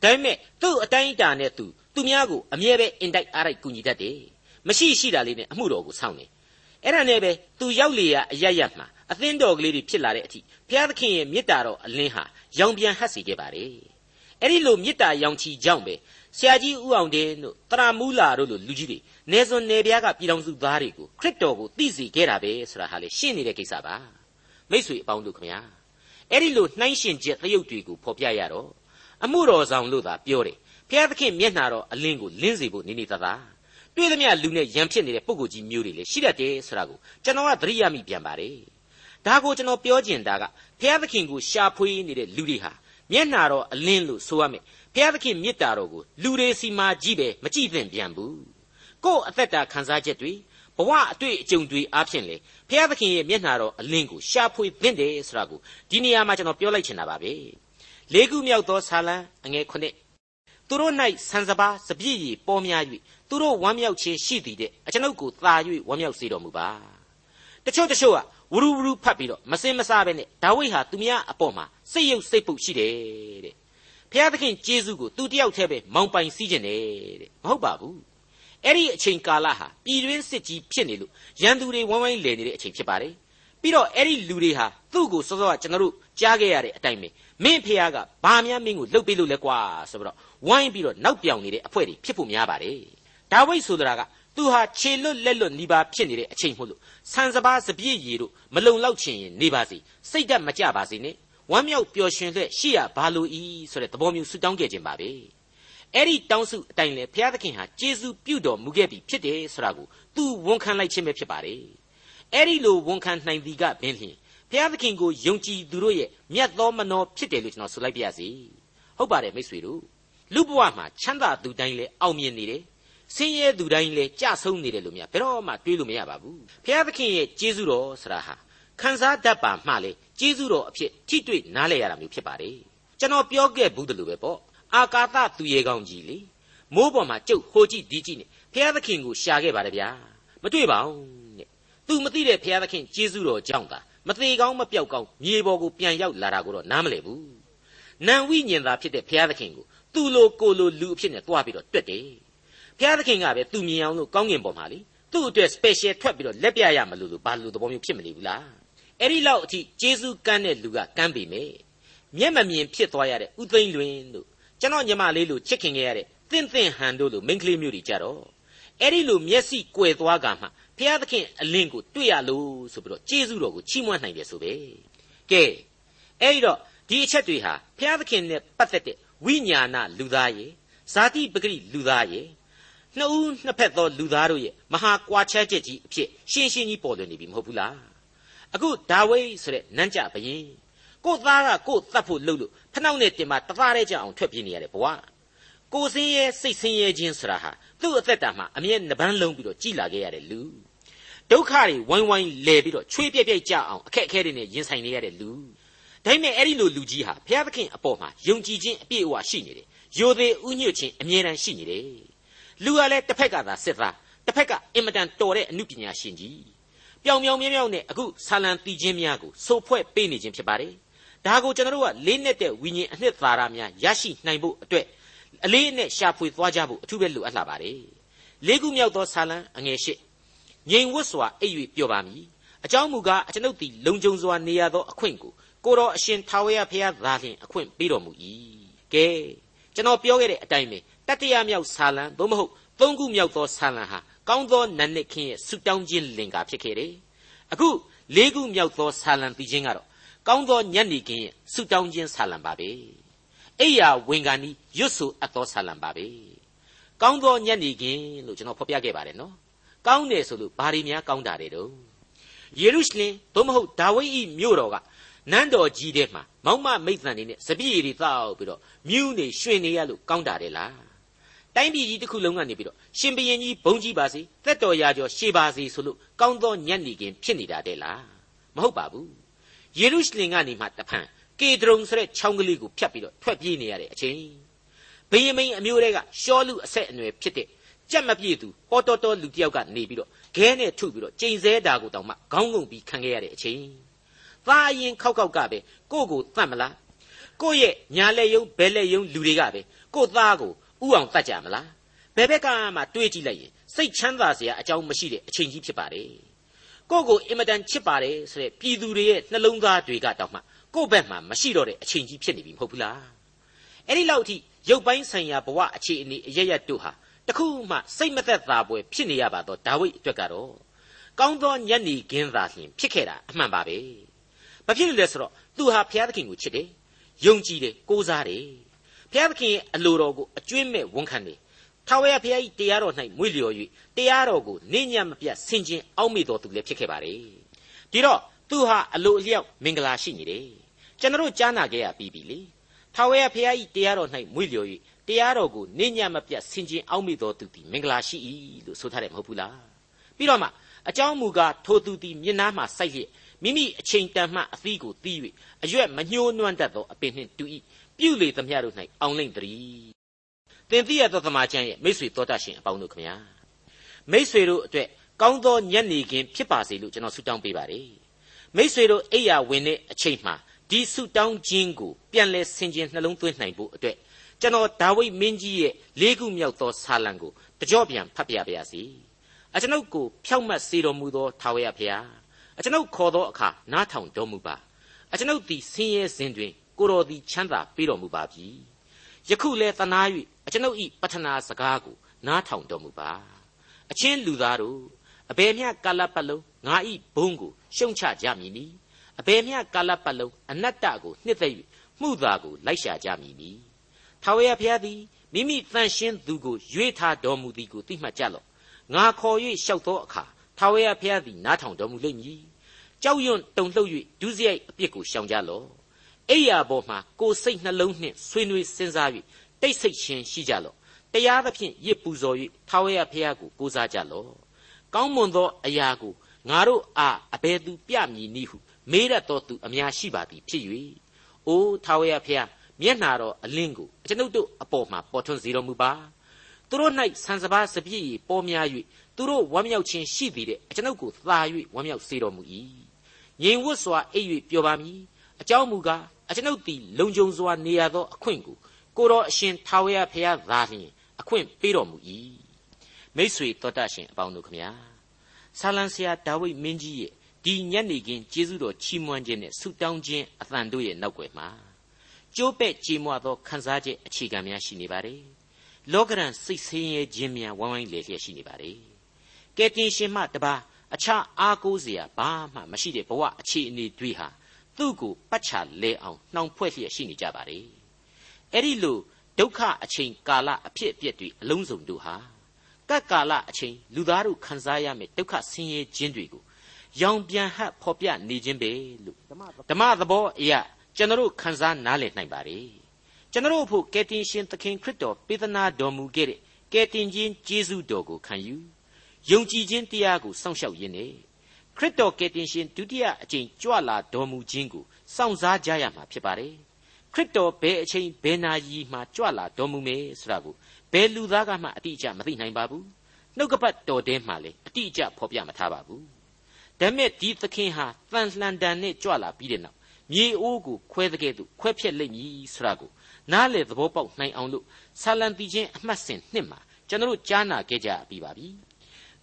ဒါပေမဲ့သူ့အတိုင်းအတာနဲ့သူသူများကိုအမြဲပဲအင်တိုက်အားတိုက်ကူညီတတ်တယ်မရှိရှိတာလေးနဲ့အမှုတော်ကိုစောင့်နေအဲ့ဒါနဲ့ပဲသူရောက်လေရအရရမှာအသင်းတော်ကလေးတွေဖြစ်လာတဲ့အထိဘုရားသခင်ရဲ့မေတ္တာတော်အလင်းဟာရောင်ပြန်ဟပ်စေခဲ့ပါတယ် အဲ့ဒီလိုမေတ္တာရောင်ချီကြောင့်ပဲဆရာကြီးဦးအောင်တင်တို့တရာမူလာတို့လိုလူကြီးတွေနေစွန်နေပြားကပြည်တော်စုသားတွေကိုခရစ်တော်ကိုသိစေခဲ့တာပဲဆိုတာဟာလေရှင်းနေတဲ့ကိစ္စပါမိษွေအပေါင်းတို့ခမညာအဲ့ဒီလိုနှိုင်းရှင်ချက်သရုပ်တွေကိုဖော်ပြရတော့အမှုတော်ဆောင်လို့သာပြောတယ်ဘုရားသခင်မျက်နှာတော်အလင်းကိုလင်းစေဖို့နေနေသားသားတွေ့သမျှလူနဲ့ရံဖြစ်နေတဲ့ပုံကိုကြီးမျိုးတွေလည်းရှိတတ်တယ်ဆိုတာကိုကျွန်တော်ကသတိရမိပြန်ပါတယ်ဒါကိုကျွန်တော်ပြောကျင်တာကဘုရားသခင်ကိုရှာဖွေနေတဲ့လူတွေဟာ မျက်နာတော်အလင်းလို့ဆိုရမယ်ဘုရားသခင်မေတ္တာတော်ကိုလူတွေစီမှာကြည့်ပဲမကြည့်သင့်ပြန်ဘူးကိုယ့်အသက်တာခံစားချက်တွေဘဝအတွေ့အကြုံတွေအားဖြင့်လေဘုရားသခင်ရဲ့မျက်နာတော်အလင်းကိုရှာဖွေသင့်တယ်ဆိုတာကိုဒီနေရာမှာကျွန်တော်ပြောလိုက်ချင်တာပါပဲလေးခုမြောက်သောဆာလံအငယ်ခုနှစ်သူတို့၌ဆန်စပါးစပြည့်ရည်ပေါ်များ၍သူတို့ဝမ်းမြောက်ခြင်းရှိသည်တဲ့အကျွန်ုပ်ကိုသာ၍ဝမ်းမြောက်စေတော်မူပါတချို့တချို့က ဝရူဝရူဖတ်ပြီးတော့မစင်မစားပဲနဲ့ဒါဝိဒ်ဟာသူများအပေါ်မှာစိတ်ယုတ်စိတ်ပုတ်ရှိတယ်တဲ့ဘုရားသခင်ကျေးဇူးကိုသူတယောက်တည်းပဲမောင်ပိုင်စီးကျင်တယ်တဲ့မဟုတ်ပါဘူးအဲ့ဒီအချိန်ကာလဟာပြည်တွင်းစစ်ကြီးဖြစ်နေလို့ရန်သူတွေဝိုင်းဝိုင်းလည်နေတဲ့အချိန်ဖြစ်ပါတယ်ပြီးတော့အဲ့ဒီလူတွေဟာသူ့ကိုစောစောကကျွန်တော်တို့ကြားခဲ့ရတဲ့အတိုင်းပဲမင်းဖေကဘာများမင်းကိုလှုပ်ပေးလို့လဲကွာဆိုပြီးတော့ဝိုင်းပြီးတော့နောက်ပြောင်နေတဲ့အဖွဲတွေဖြစ်ဖို့များပါတယ်ဒါဝိဒ်ဆိုတာကသူဟာခြေလွတ်လက်လွတ်နီးပါးဖြစ်နေတဲ့အချိန်မို့လို့ ဆန်စပါးစပြည့်ရည်တို့မလုံလောက်ချင်ရင်နေပါစေစိတ်ဓာတ်မကြပါစေနဲ့ဝမ်းမြောက်ပျော်ရွှင်တဲ့ရှိရဘာလို့ဤဆိုတဲ့သဘောမျိုးဆုတောင်းခဲ့ခြင်းပါပဲအဲ့ဒီတောင်းစုအတိုင်းလေဘုရားသခင်ဟာကျေးဇူးပြုတော်မူခဲ့ပြီဖြစ်တယ်ဆိုတာကိုသူဝန်ခံလိုက်ခြင်းပဲဖြစ်ပါတယ်အဲ့ဒီလိုဝန်ခံနိုင်သည်ကဘင်းလျင်ဘုရားသခင်ကိုယုံကြည်သူတို့ရဲ့မြတ်သောမနောဖြစ်တယ်လို့ကျွန်တော်ဆိုလိုက်ပါရစေဟုတ်ပါတယ်မိတ်ဆွေတို့လူဘဝမှာချမ်းသာသူတိုင်းလည်းအောင်မြင်နေတယ် ဆင်းရဲသူတိုင်းလည်းကြဆုံးနေတယ်လို့များဘယ်တော့မှတွေးလို့မရပါဘူးဘုရားသခင်ရဲ့ကျေးဇူးတော်ဆရာဟာခံစားတတ်ပါမှလေကျေးဇူးတော်အဖြစ်ထိတွေ့နားလည်ရတာမျိုးဖြစ်ပါတယ်ကျွန်တော်ပြောခဲ့ဘူးတလို့ပဲပေါ့အာကာသသူရေကောင်းကြီးလေမိုးပေါ်မှာကြုတ်ဟိုကြည့်ဒီကြည့်နေဘုရားသခင်ကိုရှာခဲ့ပါတယ်ဗျာမတွေ့ပါဘူးတဲ့သူမသိတဲ့ဘုရားသခင်ကျေးဇူးတော်ကြောင့်သာမသေးကောင်းမပြောက်ကောင်းမြေပေါ်ကိုပြန်ရောက်လာတာကိုတော့နားမလည်ဘူးနံဝိညာဉ်သာဖြစ်တဲ့ဘုရားသခင်ကိုသူ့လိုကိုလိုလူအဖြစ်နဲ့တွားပြီးတော့တွက်တယ် ဘုရားသခင်ကပဲသူမြင်အောင်လို့ကောင်းကင်ပေါ်မှာလေသူ့အတွက် special ထွက်ပြီးတော့လက်ပြရမလို့လို့ဘာလို့သဘောမျိုးဖြစ်မနေဘူးလားအဲ့ဒီလောက်အထိဂျေဇုကမ်းတဲ့လူကကမ်းပေမယ်မျက်မမြင်ဖြစ်သွားရတဲ့ဥသိမ့်လွင်တို့ကျွန်တော်ညီမလေးလိုချစ်ခင်ခဲ့ရတဲ့တင့်တင့်ဟန်တို့လိုမိန်းကလေးမျိုးတွေကြတော့အဲ့ဒီလိုမျက်စိကွယ်သွားကမှဘုရားသခင်အလင်းကိုတွေ့ရလို့ဆိုပြီးတော့ဂျေဇုတော်ကိုချီးမွမ်းနိုင်တယ်ဆိုပဲကဲအဲ့ဒီတော့ဒီအချက်တွေဟာဘုရားသခင်နဲ့ပတ်သက်တဲ့ဝိညာဏလူသားရဲ့ဇာတိပဂရိလူသားရဲ့ နှစ်ဦးနှစ်ဖက်သောလူသားတို့ရဲ့မဟာကွာခြားချက်ကြီးအဖြစ်ရှင်းရှင်းကြီးပေါ်လွင်နေပြီမဟုတ်ဘူးလားအခုဒါဝိဒ်ဆိုတဲ့နန်းကြဘရင်ကိုသားကကိုတတ်ဖို့လှုပ်လို့ဖနှောက်နဲ့တင်မှာတသားတည်းကြအောင်ထွက်ပြေးနေရတဲ့ဘဝကိုစင်းရဲစိတ်ဆင်းရဲခြင်းဆိုတာဟာသူ့အသက်တာမှာအမြဲနှပန်းလုံးပြီးတော့ကြည်လာခဲ့ရတဲ့လူဒုက္ခတွေဝိုင်းဝိုင်းလဲပြီးတော့ချွေးပြက်ပြက်ကြအောင်အခက်အခဲတွေနဲ့ရင်ဆိုင်နေရတဲ့လူဒါပေမဲ့အဲ့ဒီလိုလူကြီးဟာဘုရားသခင်အပေါ်မှာယုံကြည်ခြင်းအပြည့်အဝရှိနေတယ်ယိုသေးဥညွတ်ခြင်းအမြဲတမ်းရှိနေတယ် လူကလည်းတစ်ဖက်ကသာစစ်သားတစ်ဖက်ကအင်မတန်တော်တဲ့အမှုပညာရှင်ကြီးပြောင်ပြောင်မြောက်မြောက်နဲ့အခုဆာလံတီးခြင်းများကိုစိုးဖွဲ့ပေးနေခြင်းဖြစ်ပါတယ်ဒါကိုကျွန်တော်တို့ကလေးနဲ့တဲ့ဝိညာဉ်အနှစ်သာရများရရှိနိုင်ဖို့အတွက်အလေးနဲ့ရှာဖွေသွားကြဖို့အထူးပဲလိုအပ်လာပါတယ်လေးခုမြောက်သောဆာလံအငယ်ရှိငြိမ်ဝတ်စွာအိပ်၍ပြောပါမည်အကြောင်းမူကားအကျွန်ုပ်သည်လုံခြုံစွာနေရသောအခွင့်ကိုကိုတော်အရှင်ထာဝရဘုရားသာလျှင်အခွင့်ပေးတော်မူ၏ကဲကျွန်တော်ပြောခဲ့တဲ့အတိုင်းပဲ တတိယမြောက်ဆာလံသို့မဟုတ်သုံးခုမြောက်သောဆာလံဟာကောင်းသောနတ်နှစ်ခင်းရဲ့ဆုတောင်းခြင်းလင်္ကာဖြစ်ခဲ့တယ်အခုလေးခုမြောက်သောဆာလံပြီးခြင်းကတော့ကောင်းသောညနေခင်းရဲ့ဆုတောင်းခြင်းဆာလံပါပဲအိယာဝင်ကန်ဤရွတ်ဆိုအပ်သောဆာလံပါပဲကောင်းသောညနေခင်းလို့ကျွန်တော်ဖော်ပြခဲ့ပါတယ်နော်ကောင်းတယ်ဆိုလို့ဘာတွေများကောင်းတာတွေတော့ယေရုရှလင်သို့မဟုတ်ဒါဝိဒ်ဤမြို့တော်ကနန်းတော်ကြီးထဲမှာမောက်မမိတ်ဆန်နေနဲ့စပြည့်ရီတောက်ပြီးတော့မြူးနေရွှင်နေရလို့ကောင်းတာတယ်လား တိုင်းပြည်ကြီးတစ်ခုလုံးကနေပြီးတော့ရှင်ဘရင်ကြီးဘုံကြီးပါစေသက်တော်ရာကျော်ရှေးပါစေဆိုလို့ကောင်းသောညံ့နေခင်ဖြစ်နေတာတဲ့လားမဟုတ်ပါဘူးယေရုရှလင်ကနေမှတဖန်ကေဒရုံဆိုတဲ့ချောင်းကလေးကိုဖြတ်ပြီးတော့ထွက်ပြေးနေရတဲ့အချိန်ဘယင်မိန်အမျိုးတွေကရှောလူအဆက်အနွယ်ဖြစ်တဲ့ကြက်မပြည့်သူဟောတော်တော်လူတယောက်ကနေပြီးတော့ခဲနဲ့ထုပြီးတော့ကျိန်ဆဲတာကိုတောင်မှခေါင်းငုံပြီးခံခဲ့ရတဲ့အချိန်သားအရင်ခောက်ခောက်ကပဲကိုယ့်ကိုတတ်မလားကိုယ့်ရဲ့ညာလက်ယုံဘဲလက်ယုံလူတွေကပဲကိုယ့်သားကို ဥအောင်တတ်ကြမလားဘယ်ဘက်ကမှတွေးကြည့်လိုက်ရင်စိတ်ချမ်းသာစရာအကြောင်းမရှိတဲ့အချိန်ကြီးဖြစ်ပါတယ်ကိုယ့်ကိုအင်မတန်ချစ်ပါတယ်ဆိုတဲ့ပြည်သူတွေရဲ့နှလုံးသားတွေကတောင်မှကိုယ့်ဘက်မှာမရှိတော့တဲ့အချိန်ကြီးဖြစ်နေပြီမဟုတ်ဘူးလားအဲ့ဒီလောက်အထိရုပ်ပိုင်းဆိုင်ရာဘဝအခြေအနေအရရက်တို့ဟာတခုမှစိတ်မသက်သာပွဲဖြစ်နေရပါတော့ဒါဝိဒ်အတွက်ကတော့ကောင်းသောညနေခင်းသာလျှင်ဖြစ်ခဲ့တာအမှန်ပါပဲဘာဖြစ်လို့လဲဆိုတော့သူဟာဘုရားသခင်ကိုချစ်တယ်ယုံကြည်တယ်ကိုးစားတယ် ဘုရားသခင်ရဲ့အလိုတော်ကိုအကျွင့်မဲ့ဝန်ခံတယ်ထာဝရဘုရား၏တရားတော်၌မွေ့လျော်၍တရားတော်ကိုနေညံ့မပြတ်ဆင်ခြင်အောက်မေ့တော်သူလည်းဖြစ်ခဲ့ပါတယ်ဒီတော့သူဟာအလိုအလျောက်မင်္ဂလာရှိနေတယ်ကျွန်တော်ကြားနာခဲ့ရပြီးပြီလေထာဝရဘုရား၏တရားတော်၌မွေ့လျော်၍တရားတော်ကိုနေညံ့မပြတ်ဆင်ခြင်အောက်မေ့တော်သူသည်မင်္ဂလာရှိ၏လို့ဆိုထားတယ်မဟုတ်ဘူးလားပြီးတော့မှအကြောင်းမူကားထိုသူသည်မျက်နှာမှစိုက်လျက်မိမိအချိန်တန်မှအသီးကိုတီး၍အရွက်မညှိုးနွမ်းတတ်သောအပင်နှင့်တူ၏ ပြုလေသမျှတို့၌အောင်လိမ့်တည်းသင်သိရသောသမာကျမ်းရဲ့မိတ်ဆွေတော်တတ်ရှင်အပေါင်းတို့ခမညာမိတ်ဆွေတို့အတွက်ကောင်းသောညနေခင်းဖြစ်ပါစေလို့ကျွန်တော်ဆုတောင်းပေးပါတယ်မိတ်ဆွေတို့အိယာဝင်တဲ့အချိန်မှာဒီဆုတောင်းခြင်းကိုပြန်လဲဆင်ခြင်နှလုံးသွင်းနိုင်ဖို့အတွက်ကျွန်တော်ဒါဝိဒ်မင်းကြီးရဲ့လေးခုမြောက်သောဆာလံကိုတကြော့ပြန်ဖတ်ပြပါရစေအကျွန်ုပ်ကိုဖြောက်မှတ်စေတော်မူသောထာဝရဘုရားအကျွန်ုပ်ခေါ်သောအခါနားထောင်တော်မူပါအကျွန်ုပ်သည်ဆင်းရဲစဉ်တွင် ကိုတော်သည်ချမ်းသာပေးတော်မူပါပြီယခုလဲသနာ၍အကျွန်ုပ်ဤပထနာစကားကိုနားထောင်တော်မူပါအချင်းလူသားတို့အဘယ်မျှကာလပတ်လုံးငါဤဘုန်းကိုရှုံချကြမည်နီအဘယ်မျှကာလပတ်လုံးအနတ္တကိုနှစ်သက်၍မှုသာကိုလိုက်ရှာကြမည်နီထာဝရဘုရားသည်မိမိတန်ရှင်းသူကိုရွေးထားတော်မူသည်ကိုသိမှတ်ကြလော့ငါခေါ်၍လျှောက်သောအခါထာဝရဘုရားသည်နားထောင်တော်မူလိမ့်မည်ကြောက်ရွံ့တုန်လှုပ်၍ဒုစရိုက်အပြစ်ကိုရှောင်ကြလော့ အိယာပေါ်မှာကိုယ်စိတ်နှလုံးနှင့်ဆွေးနွေးစဉ်းစား၍တိတ်ဆိတ်ခြင်းရှိကြလော့တရားသဖြင့်ရစ်ပူဇော်၍ထာဝရဘုရားကိုကိုးစားကြလော့ကောင်းမွန်သောအရာကိုငါတို့အားအဘယ်သူပြမည်နည်းဟုမေးရတော်သူအများရှိပါသည်ဖြစ်၍အိုးထာဝရဘုရားမျက်နာတော်အလင်းကိုကျွန်ုပ်တို့အပေါ်မှာပေါ်ထွန်းစေတော်မူပါသူတို့၌ဆန်စပါးစပြည့်ပေါ်များ၍သူတို့ဝမ်းမြောက်ခြင်းရှိသည်တဲ့အကျွန်ုပ်ကိုသာ၍ဝမ်းမြောက်စေတော်မူ၏ငြိမ်ဝတ်စွာအိပ်၍ပျော်ပါမည် အကြောင်းမူကားအကျွန်ုပ်သည်လုံခြုံစွာနေရသောအခွင့်ကိုကိုတော်အရှင်ထာဝရဘုရားသာလျှင်အခွင့်ပေးတော်မူ၏မိษွေတော်တတ်ရှင်အပေါင်းတို့ခမညာဆာလံဆရာဒါဝိဒ်မင်းကြီးရဲ့ဒီညနေခင်းကျေးဇူးတော်ချီးမွမ်းခြင်းနဲ့ဆုတောင်းခြင်းအသံတို့ရဲ့နောက်ွယ်မှာကျိုးပဲ့ကြေးမွသောခံစားချက်အခြေခံများရှိနေပါတယ်လောကရန်စိတ်ဆင်းရဲခြင်းများဝိုင်းဝိုင်းလေလျက်ရှိနေပါတယ်ကဲတင်ရှင်မှတပါအခြားအားကိုးစရာဘာမှမရှိတဲ့ဘဝအခြေအနေတွေဟာ သူ့ကိုပတ်ချလဲအောင်နှောင်ဖွဲ့လျက်ရှိနေကြပါတယ်အဲ့ဒီလိုဒုက္ခအချိန်ကာလအဖြစ်အပျက်တွေအလုံးစုံတို့ဟာကတ်ကာလအချိန်လူသားတို့ခံစားရမယ့်ဒုက္ခဆင်းရဲခြင်းတွေကိုရောင်ပြန်ဟပ်ဖော်ပြနေခြင်းပဲလို့ဓမ္မသဘောအရာကျွန်တော်တို့ခံစားနားလည်နိုင်ပါ रे ကျွန်တော်ဖို့ကယ်တင်ရှင်သခင်ခရစ်တော်ပေးသနာတော်မူခဲ့တဲ့ကယ်တင်ခြင်းကျေးဇူးတော်ကိုခံယူယုံကြည်ခြင်းတရားကိုစောင့်ရှောက်ရင်းနဲ့ ခရစ်တော်ကယ်တင်ရှင်ဒုတိယအကြိမ်ကြွလာတော်မူခြင်းကိုစောင့်စားကြရမှာဖြစ်ပါတယ်ခရစ်တော်ဘယ်အချိန်ဘယ်နာရီမှကြွလာတော်မူမယ်ဆိုတာကိုဘယ်လူသားကမှအတိအကျမသိနိုင်ပါဘူးနှုတ်ကပတ်တော်ထဲမှာလည်းအတိအကျဖော်ပြမထားပါဘူးဒါမဲ့ဒီသခင်ဟာတန်လှန်တန်နဲ့ကြွလာပြီးတဲ့နောက်မြေအိုးကိုခွဲတဲ့ကဲ့သို့ခွဲဖြက်လိမ့်မည်ဆိုတာကိုနားလေသဘောပေါက်နိုင်အောင်လို့ဆာလံတီချင်းအမှတ်စဉ်နှစ်မှာကျွန်တော်တို့ကြားနာခဲ့ကြပြီးပါပြီ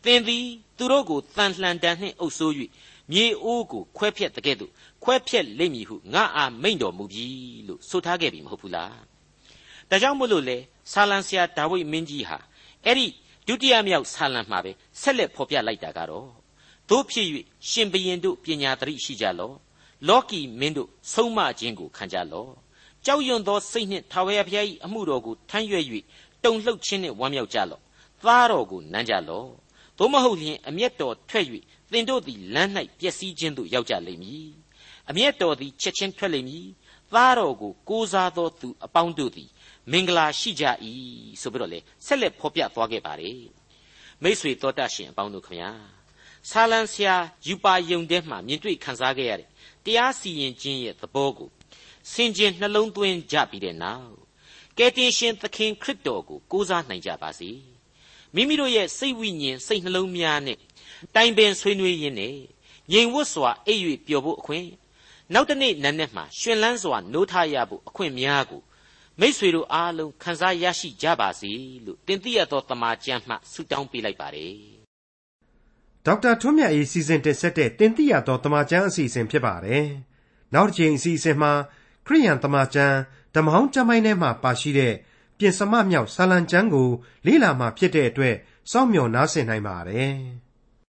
သင်သည်သူတို့ကိုတန်လှန်တန်နှင့်အုပ်ဆိုး၍မြေအိုးကိုခွဲဖြက်တဲ့ကဲ့သို့ခွဲဖြက်လိမ့်မည်ဟုငါအားမိန့်တော်မူပြီလို့ဆိုထားခဲ့ပြီမဟုတ်ဘူးလားဒါကြောင့်မို့လို့လေဆာလံဆရာဒါဝိဒ်မင်းကြီးဟာအဲ့ဒီဒုတိယမြောက်ဆာလံမှာပဲဆက်လက်ဖော်ပြလိုက်တာကတော့တို့ဖြစ်၍ရှင်ဘရင်တို့ပညာသတိရှိကြလော့လောကီမင်းတို့ဆုံးမခြင်းကိုခံကြလော့ကြောက်ရွံ့သောစိတ်နှင့်ထာဝရဘုရား၏အမှုတော်ကိုထမ်းရွက်၍တုန်လှုပ်ခြင်းနှင့်ဝမ်းမြောက်ကြလော့သားတော်ကိုနမ်းကြလော့ သို့မဟုတ်လျှင်အမျက်တော်ထွက်၍သင်တို့သည်လမ်း၌ပျက်စီးခြင်းသို့ရောက်ကြလိမ့်မည်အမျက်တော်သည်ချက်ချင်းထွက်လိမ့်မည်သားတော်ကိုကိုးစားသောသူအပေါင်းတို့သည်မင်္ဂလာရှိကြ၏ဆိုပြီးတော့လေဆက်လက်ဖော်ပြသွားခဲ့ပါတယ်မိษွေတော်တတ်ရှင်အပေါင်းတို့ခမညာဆာလံဆရာယူပါယုံထဲမှာမြင်တွေ့ခန်းစားခဲ့ရတဲ့တရားစီရင်ခြင်းရဲ့သဘောကိုစင်ကြင်နှလုံးသွင်းကြပြီးတဲ့နောက်ကယ်တင်ရှင်သခင်ခရစ်တော်ကိုကိုးစားနိုင်ကြပါစေ မိမိတို့ရဲ့စိတ်ဝိညာဉ်စိတ်နှလုံးများနဲ့တိုင်ပင်ဆွေးနွေးရင်းနဲ့ငြိမ်ဝတ်စွာအိပ်၍ပျော်ဖို့အခွင့်နောက်တနေ့နံနက်မှာရှင်လန်းစွာနိုးထရဖို့အခွင့်များကိုမိษွေတို့အားလုံးခံစားရရှိကြပါစေလို့တင်ပြရသောတမန်ကျမ်းမှဆုတောင်းပေးလိုက်ပါတယ်ဒေါက်တာထွန်းမြတ်အေးစီစဉ်တင်ဆက်တဲ့တင်ပြရသောတမန်ကျမ်းအစီအစဉ်ဖြစ်ပါတယ်နောက်တစ်ချိန်အစီအစဉ်မှာခရိယန်တမန်ကျမ်းဓမ္မဟောင်းကျမ်းပိုင်းထဲမှာပါရှိတဲ့ ပြင်စမမြောက်ဆာလံကျမ်းကိုလေ့လာမှဖြစ်တဲ့အတွက်စောင့်မျှော်နားဆင်နိုင်ပါတယ်။